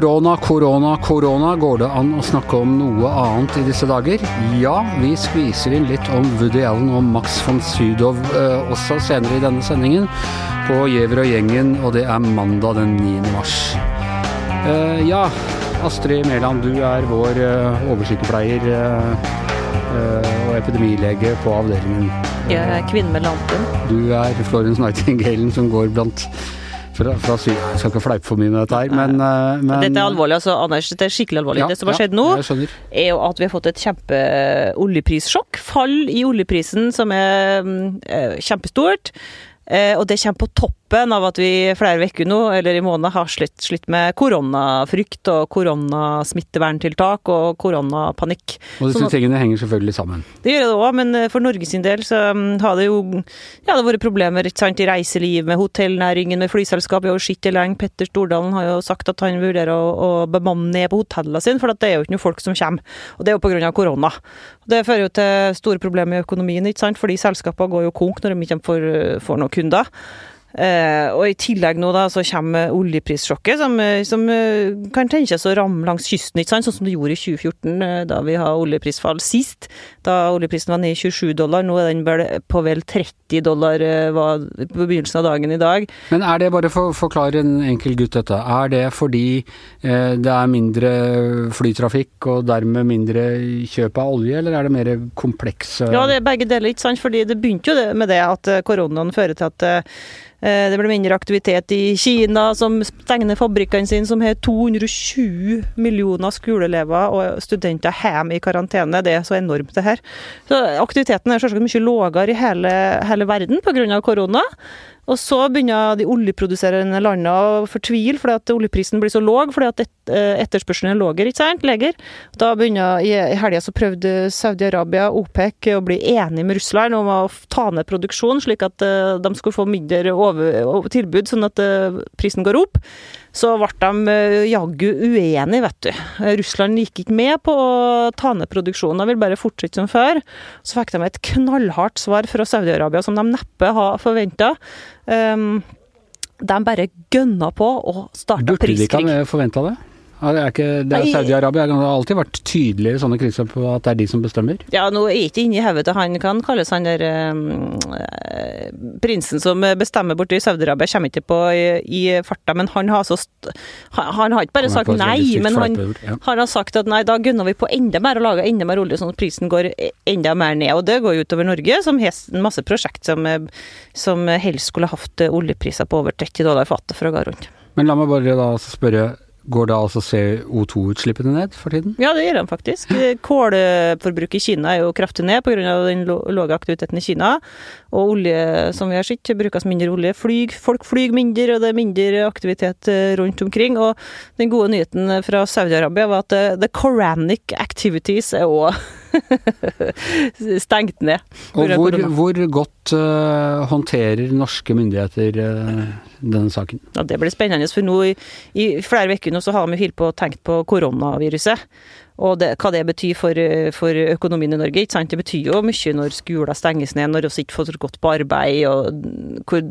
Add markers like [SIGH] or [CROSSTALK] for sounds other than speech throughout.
Korona, korona, korona. Går det an å snakke om noe annet i disse dager? Ja, vi skviser inn litt om Woody Allen og Max von Sydow eh, også senere i denne sendingen. På Gjever og gjengen, og det er mandag den 9. mars. Eh, ja, Astrid Mæland, du er vår eh, oversykepleier eh, eh, og epidemilege på avdelingen. Jeg er kvinne med lampen. Du er Florence Nightingalen som går blant fra, å si, Jeg skal ikke fleipe for mye med dette her, men, eh, men Dette er alvorlig, altså, Anders. Dette er skikkelig alvorlig. Ja, det som har skjedd nå, er jo at vi har fått et kjempe oljeprissjokk. Fall i oljeprisen som er mm, eh, kjempestort. Eh, og det kommer på toppen av at vi flere uker nå, eller i måneder, har slitt, slitt med koronafrykt og koronasmitteverntiltak og koronapanikk. Og disse Sånn tingene henger selvfølgelig sammen. Det gjør det òg, men eh, for Norges del så mm, har det jo ja, det har vært problemer sant, i reiseliv, med hotellnæringen, med flyselskap. Vi har jo sett det lenge. Petter Stordalen har jo sagt at han vurderer å, å bemanne ned på hotellene sine, for at det er jo ikke noen folk som kommer. Og det er jo pga. korona. Det fører jo til store problemer i økonomien, ikke sant, fordi selskapene går jo konk når de ikke får, får noen kunder. Eh, og i tillegg nå da, så kommer oljeprissjokket, som, eh, som uh, kan tenkes å ramme langs kysten, ikke sant? sånn som det gjorde i 2014, uh, da vi har oljeprisfall sist. Da oljeprisen var nede i 27 dollar, nå er den vel på vel 30 dollar var på begynnelsen av dagen i dag. Men er det, bare for å forklare en enkel gutt dette, er det fordi det er mindre flytrafikk og dermed mindre kjøp av olje, eller er det mer komplekse Ja, det er begge deler, ikke sant? Fordi det begynte jo det med det at koronaen fører til at det blir mindre aktivitet i Kina, som stenger fabrikkene sine, som har 220 millioner skoleelever og studenter hjemme i karantene. Det er så enormt, det her. Så aktiviteten er selvsagt mye lavere i hele, hele verden pga. korona. Og så begynner de oljeproduserende landene å fortvile fordi at oljeprisen blir så låg, fordi at et, eh, etterspørselen er lavere, ikke sant? Leger. Da begynner, I helga så prøvde Saudi-Arabia, OPEC, å bli enig med Russland om å ta ned produksjonen, slik at eh, de skulle få mindre over tilbud, sånn at eh, prisen går opp. Så ble de eh, jaggu uenige, vet du. Eh, Russland gikk ikke med på å ta ned produksjonen, de ville bare fortsette som før. Så fikk de et knallhardt svar fra Saudi-Arabia som de neppe har forventa. Um, de bare gønna på og starta Burde de ikke priskrig. ha forventa det? Det er Saudi-Arabia har alltid vært tydeligere i sånne kriser på at det er de som bestemmer. Ja, nå er ikke inni hodet til han kan kalles han der eh, prinsen som bestemmer borti Saudi-Arabia, kommer ikke på i, i farta, men han har så han, han har ikke bare sagt nei, men han, ja. han har sagt at nei, da gunner vi på enda mer og lager enda mer olje, sånn at prisen går e- enda mer ned. Og det går jo utover Norge, som har en masse prosjekt som, eh, som helst skulle hatt oljepriser på over 30 dollar fatet for å gå rundt. Men la meg bare da spørre, går da altså CO2-utslippene ned for tiden? Ja, det gjør de faktisk. Kålforbruket i Kina er jo kraftig ned pga. den lave aktiviteten i Kina. Og olje, som vi har sett, brukes mindre olje. Flyg, folk flyr mindre, og det er mindre aktivitet eh, rundt omkring. Og den gode nyheten fra Saudi-Arabia var at eh, the koranic activities er òg [LAUGHS] stengt ned. Og Hvor hvor, godt uh, håndterer norske myndigheter uh, denne saken? Ja, Det blir spennende, for nå i, i flere uker nå så har vi holdt på og tenkt på koronaviruset. Og det, hva det betyr for, for økonomien i Norge. ikke sant? Det betyr jo mye når skoler stenges ned, når vi ikke får gått på arbeid, og hvor,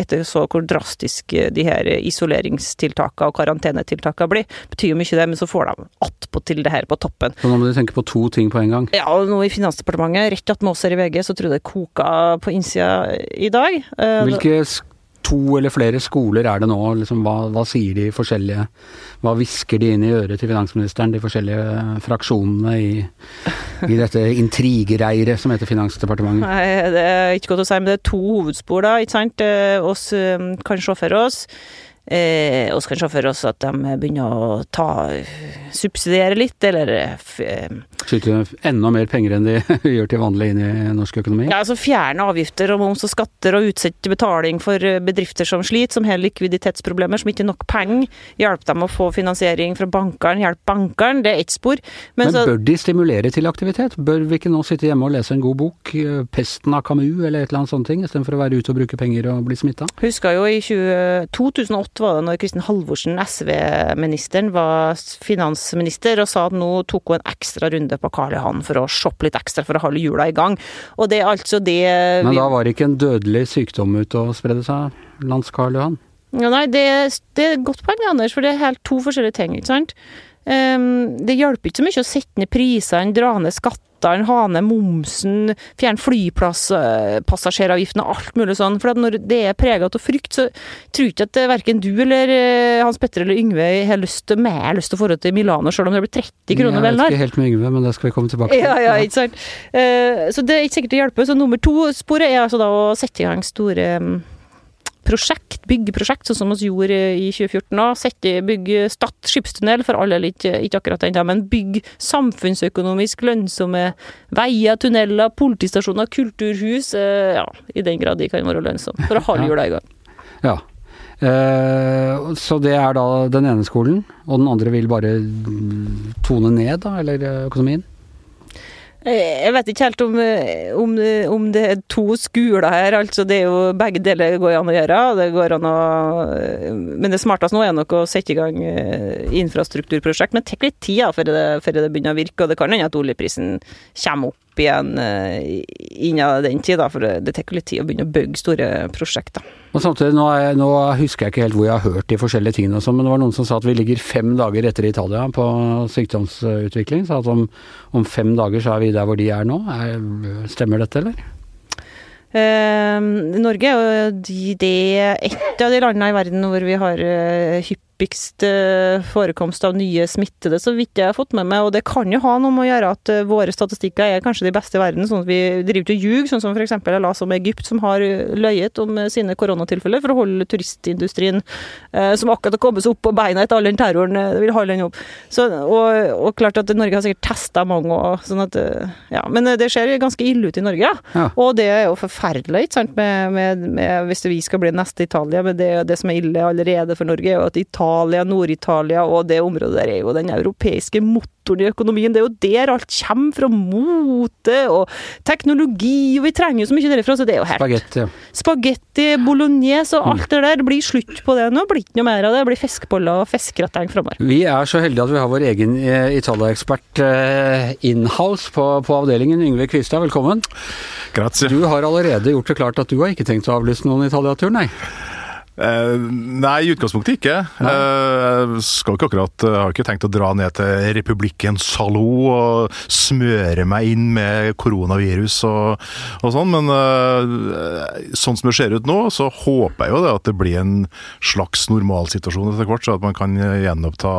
etter så hvor drastisk de her isoleringstiltakene og karantenetiltakene blir. betyr jo mye det, men så får de attpåtil det her på toppen. Så nå må du tenke på to ting på en gang. Ja, og nå i Finansdepartementet, rett attmed oss her i VG, så tror jeg det koka på innsida i dag. Eh, Hvilke sk- to eller flere skoler er det nå? Liksom, hva, hva sier de forskjellige Hva hvisker de inn i øret til finansministeren, de forskjellige fraksjonene i, i dette intrigereiret som heter Finansdepartementet? Nei, det er ikke godt å si, men det er to hovedspor, da, ikke sant. Eh, oss eh, kan se for oss eh, oss kan se for oss at de begynner å ta subsidiere litt, eller eh, Skyte enda mer penger enn de [LAUGHS] gjør til vanlig inn i norsk økonomi? ja, altså fjerne avgifter og moms og skatter og utsette betaling for eh, bedrifter som sliter, som har likviditetsproblemer, som ikke har nok penger. Hjelpe dem å få finansiering fra bankene, hjelpe bankene, det er ett spor. Men, Men så, bør de stimulere til aktivitet? Bør vi ikke nå sitte hjemme og lese en god bok, eh, 'Pesten av Camus' eller et eller annet sånt, ting, istedenfor å være ute og bruke penger og bli smitta? Husker jo i 20, 2008 var det når Kristin Halvorsen, SV-ministeren, var finansminister og sa at nå tok hun en ekstra runde på Karl Johan for å shoppe litt ekstra for å holde hjula i gang. Og det er altså det Men da var det ikke en dødelig sykdom ute og spredde seg lands Karl Johan? Ja, nei, det, det er et godt poeng, Anders, for det er helt to forskjellige ting. ikke sant? Um, det hjelper ikke så mye å sette ned prisene, dra ned skattene, ha ned momsen, fjerne flyplasspassasjeravgiften og alt mulig sånn. For når det er preget av frykt, så tror jeg ikke at verken du eller uh, Hans Petter eller Yngve har lyst til, har lyst til å dra til Milano, selv om det blir 30 kroner vel Jeg vet ikke helt med Yngve, men det skal vi komme tilbake til. Ja, ja, ikke sant. Uh, så det er ikke sikkert det hjelper. Så nummer to-sporet er altså da å sette i gang store um, prosjekt, byggeprosjekt, sånn som vi gjorde i 2014. da, Sette, bygge Stad skipstunnel, for alle ikke, ikke akkurat den, men bygg samfunnsøkonomisk lønnsomme veier, tunneler, politistasjoner, kulturhus. Ja, i den grad de kan være lønnsomme, for å holde [LAUGHS] hjula i gang. Ja. Uh, så det er da den ene skolen, og den andre vil bare tone ned, da, eller økonomien? Jeg vet ikke helt om, om, om, det er to skoler her. altså det er jo Begge deler går an å gjøre. det går an å, Men det smarteste nå er nok å sette i gang eh, infrastrukturprosjekt. Men det tar litt tid før det, før det begynner å virke. og Det kan hende at oljeprisen kommer opp igjen uh, innen den tid, for det tar litt tid å begynne å bygge store prosjekter. Og samtidig, nå, jeg, nå, husker jeg ikke helt hvor jeg har hørt de forskjellige tingene, sånn, men det var noen som sa at vi ligger fem dager etter Italia på sykdomsutvikling. Så at om, om fem dager så er vi der hvor de er nå. Er, stemmer dette, eller? Eh, Norge er jo de, det et av de landene i verden hvor vi har uh, hyppigst uh, forekomst av nye smittede, så vidt jeg har fått med meg. Og det kan jo ha noe med å gjøre at uh, våre statistikker er kanskje de beste i verden, sånn at vi driver til og ljuger, sånn som f.eks. jeg la om Egypt, som har løyet om sine koronatilfeller for å holde turistindustrien, som akkurat har kommet seg opp på beina etter all den terroren, vil holde den opp. Så, og, og, klart at Norge har sikkert testa mange, og, sånn at Ja. Men det ser ganske ille ut i Norge, ja. ja. Og det er jo forferdelig, ikke sant, med, med, med, hvis vi skal bli neste Italia. Men det, det som er ille allerede for Norge, er jo at Italia, Nord-Italia og det området der er jo den europeiske motoren i økonomien. Det er jo der alt kommer fra. Mote og teknologi, og vi trenger jo så mye derfra, Så det er jo helt Spagetti. Spagetti, bolognese og alt det der. Det blir slutt på det nå. Blir ikke noe mer av det. Det blir fiskeboller og fiskgrateng framover. Vi er så heldige at vi har vår egen Italia-ekspert inhouse på, på avdelingen. Yngve Kvistad, velkommen. Grazie. Du har allerede gjort det klart at du har ikke tenkt å avlyse noen Italia-tur, nei? Uh, nei, i utgangspunktet ikke. Uh, skal ikke akkurat, uh, har ikke tenkt å dra ned til Republikken Salo og smøre meg inn med koronavirus og, og sånn, men sånn som det ser ut nå, så håper jeg jo det at det blir en slags normalsituasjon etter hvert, så at man kan gjenoppta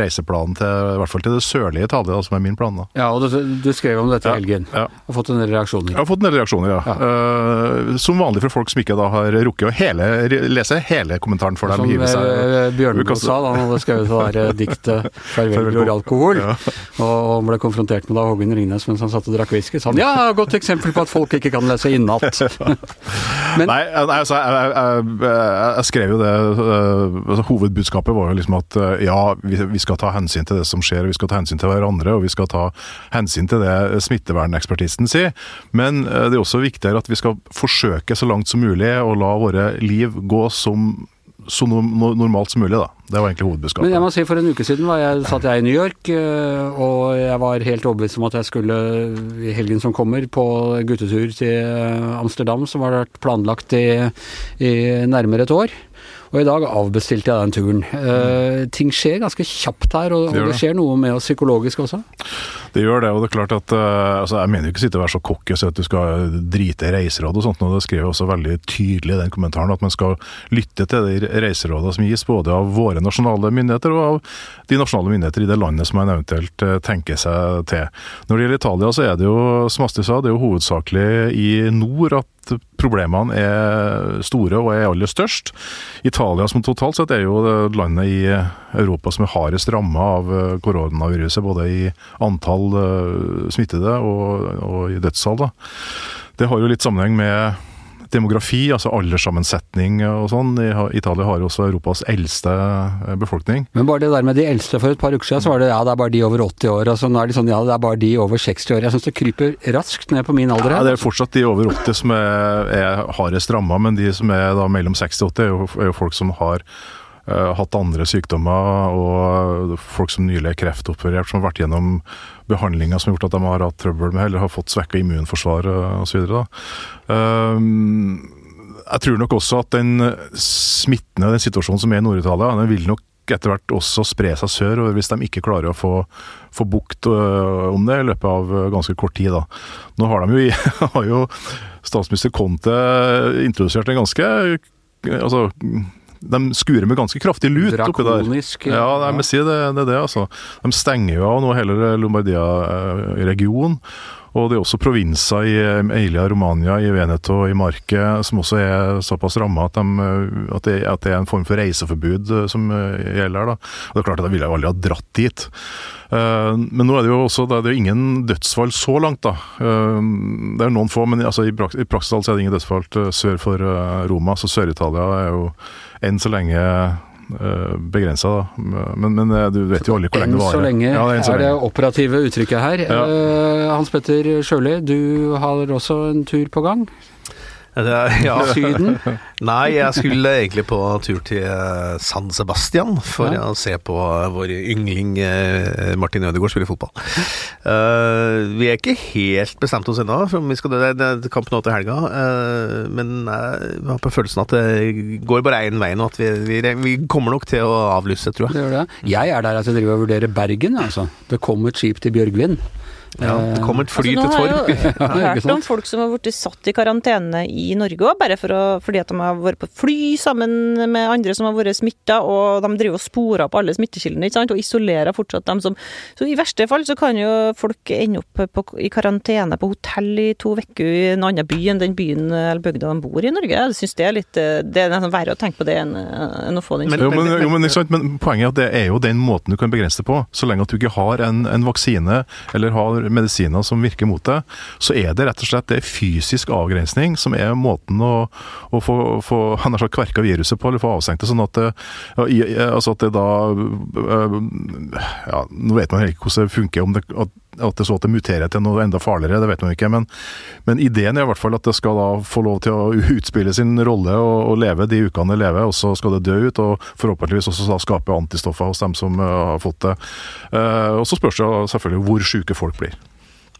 reiseplanen til i hvert fall til det sørlige Italia, som er min plan. da. Ja, og du, du skrev om dette i helgen. Ja, ja. Har fått en del reaksjoner? Jeg har fått en del reaksjoner, ja. ja. som vanlig for folk som ikke da har rukket å hele lese hele kommentaren for deg. Som eh, Bjørneboe sa da han hadde skrevet det der eh, [LAUGHS] diktet 'Farvel bror alkohol', ja. og ble konfrontert med da Hågen Ringnes mens han satt og drakk whisky. Sa han ja, godt eksempel på at folk ikke kan lese innat. [LAUGHS] Men, nei, altså, jeg, jeg, jeg, jeg, skrev jo det altså, Hovedbudskapet var jo liksom at ja, vi, vi, skal ta hensyn til det som skjer, og vi skal ta hensyn til hverandre, og vi skal ta hensyn til det smittevernekspertisen sier. Men det er også viktigere at vi skal forsøke så langt som mulig å la våre liv gå som så normalt som mulig, da. Det var egentlig hovedbudskapet. Men jeg må si For en uke siden var jeg, satt jeg i New York, eh, og jeg var helt overbevist om at jeg skulle i helgen som kommer på guttetur til Amsterdam, som har vært planlagt i, i nærmere et år. Og i dag avbestilte jeg den turen. Uh, ting skjer ganske kjapt her, og, og det skjer noe med oss psykologisk også? Det gjør det, og det er klart at uh, altså, Jeg mener jo ikke sitte og være så cocky og si at du skal drite i reiseråd og sånt, og det skriver også veldig tydelig i den kommentaren at man skal lytte til de reiserådene som gis både av våre nasjonale myndigheter og av de nasjonale myndigheter i det landet som man eventuelt uh, tenker seg til. Når det gjelder Italia, så er det jo, som Astrid sa, det er jo hovedsakelig i nord at problemene er store og er aller størst. Italia som totalt sett er jo landet i Europa som er hardest ramma av koronaviruset, både i antall eh, smittede og, og i dødsfall. Det har jo litt sammenheng med demografi, altså alderssammensetning og sånn. Italia har jo også Europas eldste eh, befolkning. Men bare det der med de eldste for et par uker siden, så var det ja, det er bare de over 80 år. Altså, nå er det sånn ja, det er bare de over 60 år. Jeg syns det kryper raskt ned på min alder. her. Ja, det er fortsatt de over 80 som er, er hardest ramma, men de som er da mellom 60 og 80 er jo, er jo folk som har hatt andre sykdommer og folk som nylig er kreftoperert, som har vært gjennom behandlinger som har gjort at de har hatt trøbbel med eller har fått svekka immunforsvar osv. Uh, jeg tror nok også at den smittende den situasjonen som er i Nord-Italia, den vil nok etter hvert også spre seg sørover hvis de ikke klarer å få, få bukt øh, om det i løpet av øh, ganske kort tid. Da. Nå har de jo, [LAUGHS] har jo statsminister Conte introdusert en ganske altså, de skurer med ganske kraftig lut oppi der. Ja, jeg må si det, det er det, altså. De stenger jo av nå hele Lombardia-regionen. Og det er også provinser i Eilia, Romania, i Veneto i Marke som også er såpass ramma at, de, at, det, at, det, er en form for reiseforbud eh, som eh, gjelder. Da. Og det er klart at Jeg ville jo aldri ha dratt dit. Men nå er det jo også det er jo ingen dødsfall så langt, da. Det er noen få, men altså, i, praksis er det ingen dødsfall sør for Roma. Så Sør-Italia er jo enn så lenge begrensa, da. Men, men, du vet jo aldri hvor lenge det varer. Enn så lenge ja, det er, er det operative uttrykket her. Ja. Uh, Hans Petter Sjøli, du har også en tur på gang? [LAUGHS] Ja. Syden? [LAUGHS] Nei, jeg skulle egentlig på tur til eh, San Sebastian for Ja. å se på vår yngling eh, Martin Ødegaard spille fotball. Uh, vi er ikke helt bestemt oss ennå, for vi skal det er kamp nå til helga. Uh, men jeg har på følelsen at det går bare én vei nå, at vi, vi, vi kommer nok til å avlyse, tror jeg. Det gjør det. Jeg er der at jeg driver og vurderer Bergen, altså. Det kom et skip til Bjørgvin. Ja, det kommer et fly Altså, nå til har jeg jo [LAUGHS] hørt om folk som har blitt satt i karantene i Norge òg, bare for å, fordi at de har vært på fly sammen med andre som har vært smitta, og de driver og sporer opp alle smittekildene, ikke sant, og isolerer fortsatt dem som Så i verste fall så kan jo folk ende opp på, i karantene på hotell i to uker i en annen by enn den byen eller bygda de bor i Norge. Jeg syns det er litt Det er nesten verre å tenke på det enn enn å få den Men- jo, men, jo, men, sant? men poenget er at det er jo den måten du kan begrense det på. Så lenge at du ikke har en, en vaksine eller har medisiner som virker mot deg, så er det rett og slett det er fysisk avgrensning som er måten å, å få, få [LAUGHS] han sagt, kverka viruset på, eller få avstengt det. Sånn at det, altså at det da øh, ja, Nå vet man ikke hvordan det funker, om det, at, det så at det muterer til noe enda farligere, det vet man ikke. Men, men ideen er i hvert fall at det skal da få lov til å [LAUGHS] utspille sin rolle og, og leve de ukene det lever, og så skal det dø ut. Og forhåpentligvis også da skape antistoffer hos dem som har fått det. Eh, og så spørs det selvfølgelig hvor syke folk blir.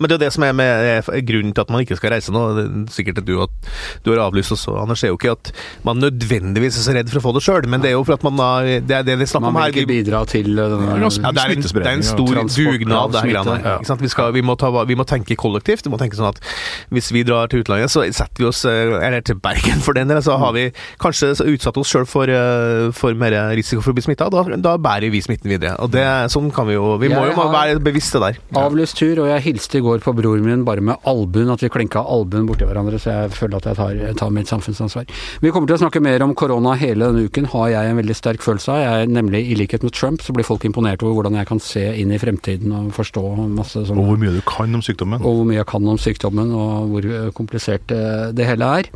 Men det er jo det som er med er grunnen til at man ikke skal reise nå. Det er sikkert at du, at du har avlyst også, Anders. Det er jo ikke at man nødvendigvis er så redd for å få det sjøl, men det er jo for at man har Det er det det er snakk Man vil ikke bidra til uh, denne ja, det, er en, det er en stor dugnad, av det her greiene. ja. Vi, skal, vi, må ta, vi må tenke kollektivt. Vi må tenke sånn at hvis vi drar til utlandet, så setter vi oss eh, Eller til Bergen, for den del, så har vi kanskje utsatt oss sjøl for, eh, for mer risiko for å bli smitta. Da, da bærer vi smitten videre. Og det, sånn kan vi jo Vi må jo være bevisste der. Avlyst tur, og jeg hilste i går på broren min bare med albuen, at vi klinka albuen borti hverandre, så jeg føler at jeg tar, tar mitt samfunnsansvar. Vi kommer til å snakke mer om korona hele denne uken, har jeg en veldig sterk følelse av. Jeg er nemlig, i likhet med Trump, så blir folk imponert over hvordan jeg kan se inn i fremtiden og forstå masse sånn Og hvor mye du kan om sykdommen. og hvor mye jeg kan om sykdommen, og hvor eh, komplisert eh, det hele er.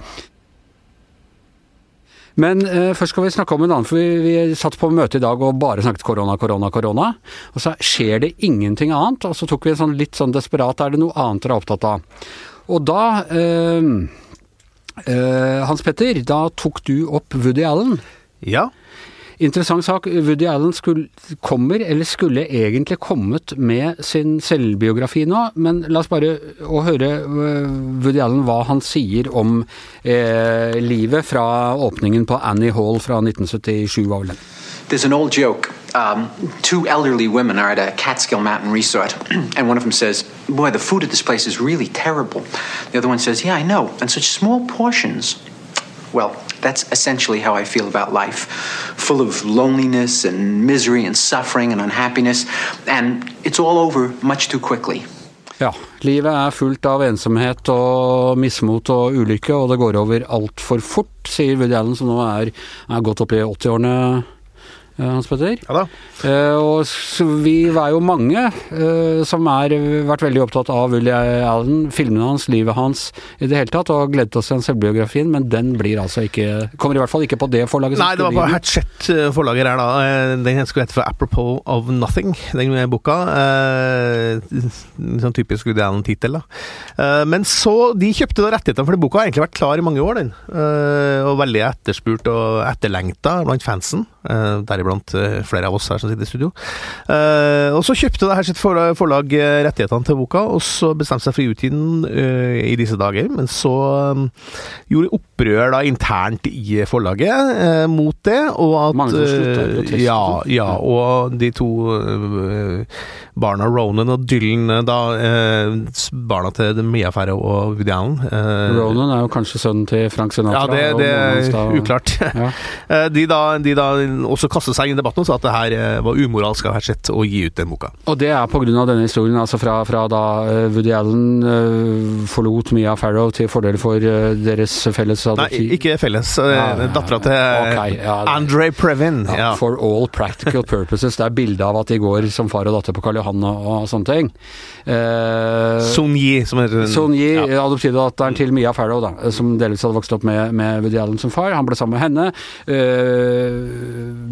Men eh, først skal vi snakke om en annen, for vi, vi satt på møte i dag og bare snakket korona, korona, korona. Og så skjer det ingenting annet, og så tok vi en sånn litt sånn desperat, er det noe annet dere er opptatt av? Og da eh, eh, Hans Petter, da tok du opp Woody Allen. Ja. Interessant sak. Woody Allen skulle, kommer, eller skulle egentlig kommet med sin selvbiografi nå, men la oss bare å høre øh, Woody Allen hva han sier om eh, livet fra åpningen på Annie Hall fra 1977. var vel det. There's an old joke. Um, two elderly women are Mountain resort, [CLEARS THROAT] and one of them says, Boy, the food at this place is really terrible. The other one says, Yeah, I know, and such small portions. Well, that's essentially how I feel about life. Full of loneliness and misery and suffering and unhappiness, and it's all over much too quickly. Ja, livet er fullt av ensomhet og mismot og ulykke, og det går over altfor fort, sier Woody Allen, som nå er, er godt opp i 80-årene, eh, Hans Petter. ja da. Eh, og vi var jo mange eh, som har vært veldig opptatt av Willy Allen, filmene hans, livet hans i det hele tatt, og gledet oss til selvbiografien, men den blir altså ikke Kommer i hvert fall ikke på det forlaget. Nei, det var bare på. Hatchet-forlaget her, da. Eh, Den skulle hete for 'Apropos of Nothing', den boka. Eh, Sånn typisk Woody Allen-tittel, da. Eh, Men så De kjøpte da rettighetene, for den boka har egentlig vært klar i mange år, den. Eh, Og veldig etterspurt og etterlengta blant fansen, der deriblant deriblant eh, flere av oss her som sitter i studio. Eh, og så kjøpte det her sitt forlag, eh, rettighetene til boka, og så bestemte seg for å utgi den i disse dager. Men så eh, gjorde opprør da internt i forlaget mot det, og at Mange som sluttet i protest. Ja, ja, og de to barna Ronan og Dylan, da barna til Mia Farrow og Woody Allen Ronan er jo kanskje sønnen til Frank Sinatra. ja, det, det er uklart. Ja. [LAUGHS] De da, de da også kastet seg i debatten og sa at det her eh, var umoralsk av Hatchett å gi ut den boka. Og det er pga. denne historien, altså fra, fra da eh, Woody Allen eh, forlot Mia Farrow til fordel for deres felles adoptiv... Nei, ikke felles. Ja. Dattera til okay, ja, Andre Previn. Ja. For all practical purposes. Det er bilde av at de går som far og datter på Karl Johan og, og sånne ting. Eh, Sun Yi, som heter Son Yi, ja. adoptivdatteren til Mia Farrow, da, som delvis hadde vokst opp med, med Woody Allen som far. Han ble sammen med henne. Eh,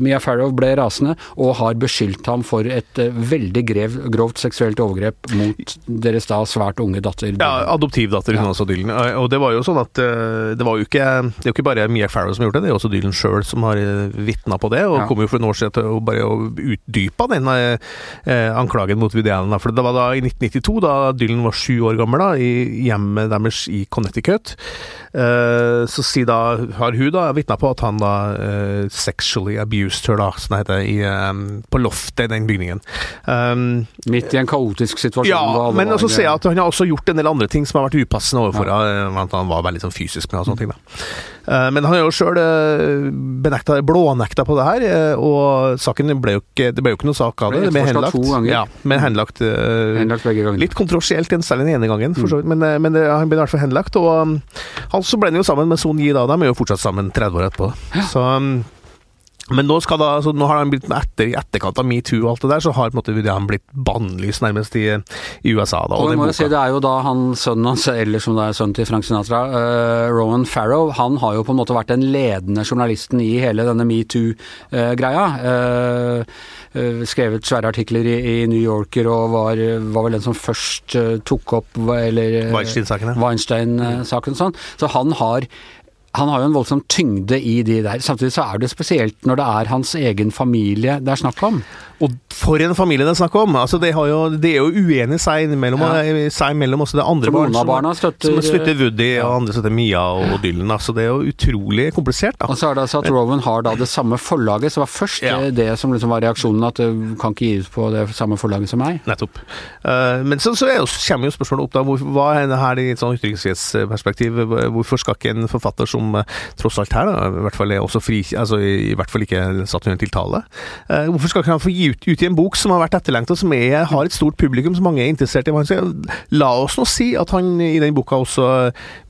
Mia Farrow ble rasende og har beskyldt ham for et eh, veldig grev, grovt seksuelt overgrep mot deres da svært unge datter. Ja, adoptivdatter hun Ja. også, Dylan. Eh, Og det var jo sånn at eh, det var jo ikke Det er jo ikke bare Mia Farrow som har gjort det, det er jo også Dylan sjøl som har vitna på det, og Ja. kom jo for noen år siden til å bare utdype den anklagen mot Woody Allen. For det var da i 1992, da Dylan var sju år gammel, da, i hjemmet deres i Connecticut. Så si da, har hun da vitna på at han da sexually abused her, da, det heter, i, um, på loftet i den bygningen. Um, Midt i en kaotisk situasjon. ja, men så ser jeg at han har også gjort en del andre ting som har vært upassende overfor henne. At han var veldig sånn fysisk med og sånne ting. da. Uh, Men han har jo sjøl benekta, blånekta på det her, eh, og saken ble jo ikke, det ble jo ikke noe sak av det. Det ble henlagt. to ganger. Ja, men henlagt eh, Henlagt begge ganger. Litt kontroversielt, selv den ene gangen, Mm. for så vidt, men, eh, men han ble i hvert fall henlagt. Og um, han så ble han jo sammen med Son Yi da, de er jo fortsatt sammen 30 år etterpå. Så um, men nå, da, altså, nå har han blitt etter, i etterkant av metoo og alt det der, så har på en måte Woody blitt bannlyst nærmest i, i USA. da. Og og jeg må boka- si, Det er jo da han, sønnen hans, eller som det er sønnen til Frank Sinatra, uh, Rowan Farrow, han har jo på en måte vært den ledende journalisten i hele denne metoo-greia. Uh, uh, skrevet svære artikler i, i New Yorker og var, var vel den som først tok opp Weinstein-saken. Weinstein-saken sånn. Så han har han har jo en voldsom tyngde i de der. Samtidig så er det spesielt når det er hans egen familie det er snakk om. Og for en familie det er snakk om! Altså, det, har jo, det er jo uenige seg imellom, Ja. seg imellom også det andre barn som, barna støtter- som støtter Woody, Ja. og andre støtter Mia og Dylan. Altså, det er jo utrolig komplisert. da. Og så er det altså at Rowan har da det samme forlaget, som var først Ja. eh, det som liksom var reaksjonen, at du kan ikke gi ut på det samme forlaget som meg. Nettopp. Uh, men så, så er jo, kommer jo spørsmålet opp da, hvor, hva er det her i et sånn ytringsfrihetsperspektiv? Hvorfor skal ikke en forfatter som eh, tross alt her, da, i hvert fall fri, altså i, hvert fall ikke satt under tiltale, eh, hvorfor skal ikke han få gi ut, i en bok som har vært etterlengta, som er, har et stort publikum, som mange er interessert i? La oss nå si at han i den boka også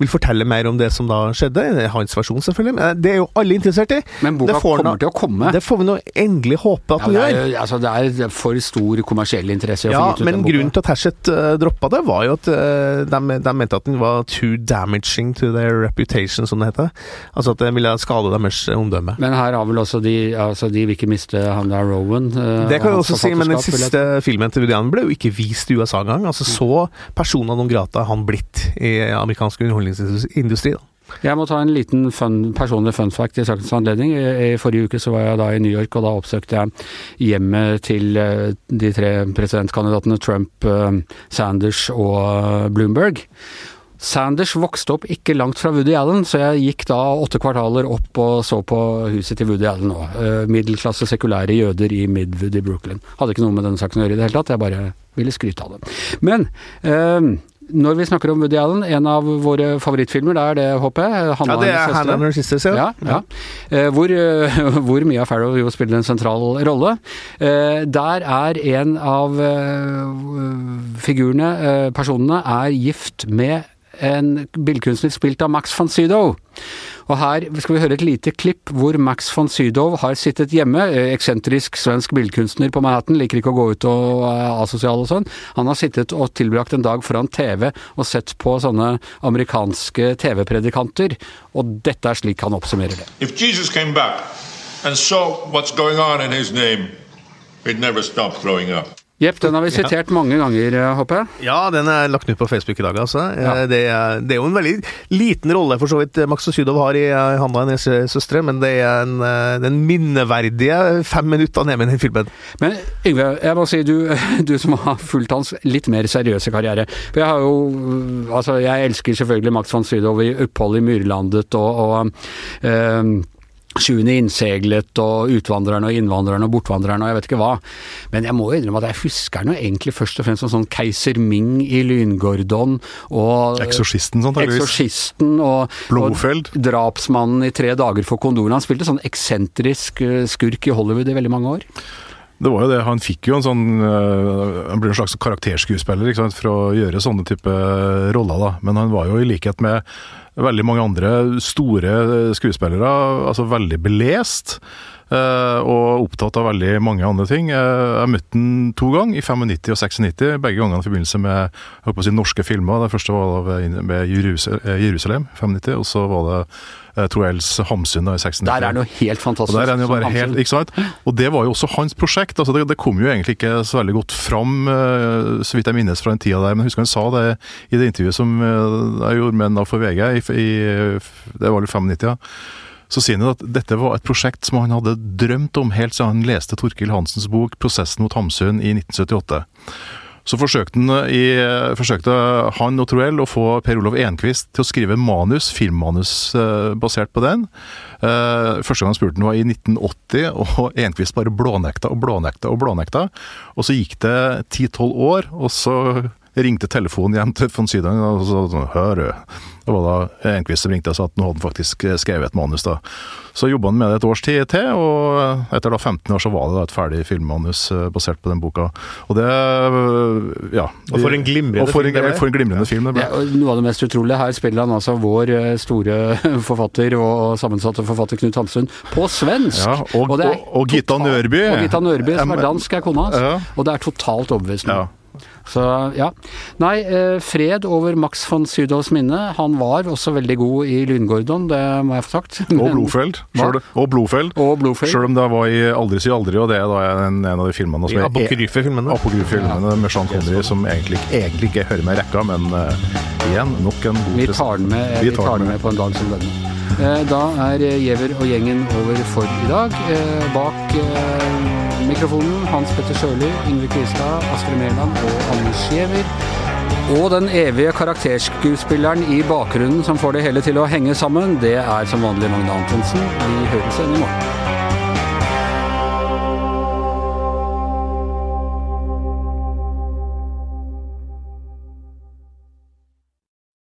vil fortelle mer om det som da skjedde. Hans versjon, selvfølgelig. Men det er jo alle interessert i. Men boka kommer nå- til å komme. Det får vi nå endelig håpe at Ja, den gjør. altså, det er for stor kommersiell interesse Ja, ut men grunnen til at Hachette uh, droppa det, var jo at uh, de, de mente at den var too damaging to their reputation, som det heter. Altså at det ville skade deres omdømme. Men her har vel også de altså de vil ikke miste han der Rowan. eh, Det kan jeg også si, men den siste filmen til Woody Allen ble jo ikke vist i USA engang. Altså så persona non grata han blitt i amerikansk underholdningsindustri. da. Jeg må ta en liten fun, personlig fun fact i sakens anledning. I, I forrige uke så var jeg da i New York, og da oppsøkte jeg hjemmet til eh, de tre presidentkandidatene Trump, eh, Sanders og Bloomberg. Sanders vokste opp ikke langt fra Woody Allen, så jeg gikk da åtte kvartaler opp og så på huset til Woody Allen òg. Middelklasse sekulære jøder i Midwood i Brooklyn. Hadde ikke noe med denne saken å gjøre i det hele tatt, jeg bare ville skryte av det. Men eh, når vi snakker om Woody Allen, en av våre favorittfilmer, det er det, håper jeg? Ja, det er Hannah and Her Sisters, ja. Ja, ja. Eh, hvor, eh, [LAUGHS] hvor Mia Farrow jo spiller en sentral rolle. Eh, der er en av eh, figurene, eh, personene, er gift med en billedkunstner spilt av Max von Sydow. Og her skal vi høre et lite klipp hvor Max von Sydow har sittet hjemme. eh, Eksentrisk svensk billedkunstner på Manhattan, liker ikke å gå ut og er asosial og sånn. Han har sittet og tilbrakt en dag foran TV og sett på sånne amerikanske TV-predikanter, og dette er slik han oppsummerer det. If Jesus came back and saw what's going on in his name, he'd never stop throwing up. Jepp, den har vi sitert mange ganger, eh, håper jeg. Ja, den er lagt ut på Facebook i dag, altså. Ja. Eh, Det, er, det er jo en veldig liten rolle for så vidt eh, Max og Sydov har i Hanna og hennes søstre, men det er en, den minneverdige fem minutter ned med den filmen. Men Yngve, jeg må si du, [LAUGHS] du som har fulgt hans litt mer seriøse karriere. For jeg har jo Altså, jeg elsker selvfølgelig Max von Sydow i opphold i Myrlandet og, og eh, Sjuende innseglet og utvandrerne og innvandrerne og bortvandrerne og jeg vet ikke hva. Men jeg må jo innrømme at jeg husker den egentlig først og fremst som sånn Keiser Ming i Lyngordon og Eksorsisten, sånn. Eksorsisten og, Blodfeld. og drapsmannen i Tre dager for kondolen. Han spilte sånn eksentrisk eh, skurk i Hollywood i veldig mange år. Det var jo det, Han fikk jo en sånn øh, Han ble en slags karakterskuespiller ikke sant, for å gjøre sånne type roller. da. Men han var jo i likhet med veldig mange andre store skuespillere altså veldig belest. Øh, og opptatt av veldig mange andre ting. Eh, Jeg møtte han to ganger, i 95 og 96. Begge gangene i forbindelse med jeg håper å si, norske filmer. Det første var med ved, eh, Jerusalem, 95, og så var det eh, Troels Hamsun i 96. Der er han jo helt fantastisk. Og der er jo bare helt, ikke sant? Og det var jo også hans prosjekt. altså Det, det kom jo egentlig ikke så veldig godt fram, eh, så vidt jeg minnes fra den tida der. Men jeg husker han sa det i det intervjuet som eh, jeg gjorde med han for VG, i, i, det var vel 95, ja. Så sier han at dette var et prosjekt som han hadde drømt om helt siden han leste Torkil Hansens bok 'Prosessen mot Hamsun' i 1978. Så forsøkte han, i, forsøkte han og Troell å få Per-Olof Enquist til å skrive manus, filmmanus eh, basert på den. Eh, første gang han spurte han var i 1980, og Enquist bare blånekta og blånekta og blånekta. Og så gikk det 10-12 år, og så ringte telefonen hjem til von Sydow og sa sånn Hør, du. Det var da Enquist som ringte og sa at nå hadde han faktisk skrevet et manus. da. Så jobba han med det et års tid til, og etter da 15 år så var det da et ferdig filmmanus eh, basert på den boka. Og det Ja. Og for en glimrende og for film det en, ble. for en glimrende film det ble. Ja, og noe av det mest utrolige her spiller han altså vår eh, store [LAUGHS] forfatter og sammensatte forfatter Knut Hamsun på svensk. Ja, og- er og- og Gita Nørby. Og Gita Nørby, som er dansk, er kona hans. Ja. Og det er totalt overbevisende. Ja. Så ja. Nei, eh, fred over Max von Sydows minne. Han var også veldig god i Lyngordon, det må jeg få sagt. Og Men-. Hva? Selv, og Blofeld. Og. Selv om det var i Aldri si aldri, og det er da en, en av de filmene som er apokryfe filmene. apokryfe-filmene med Sean Connery, som egentlig, egentlig ikke hører med i rekka, men uh, igjen, nok en god Vi tar den med, vi tar den med på en dag som denne. Eh, Da er Giæver og gjengen over for i dag. Bak mikrofonen Hans Petter Sjøli, Yngve Kvistad, Astrid Mæland og Anders Giæver. Og den evige karakterskuespilleren i bakgrunnen som får det hele til å henge sammen, det er som vanlig Magne Antonsen. Vi høres igjen i morgen.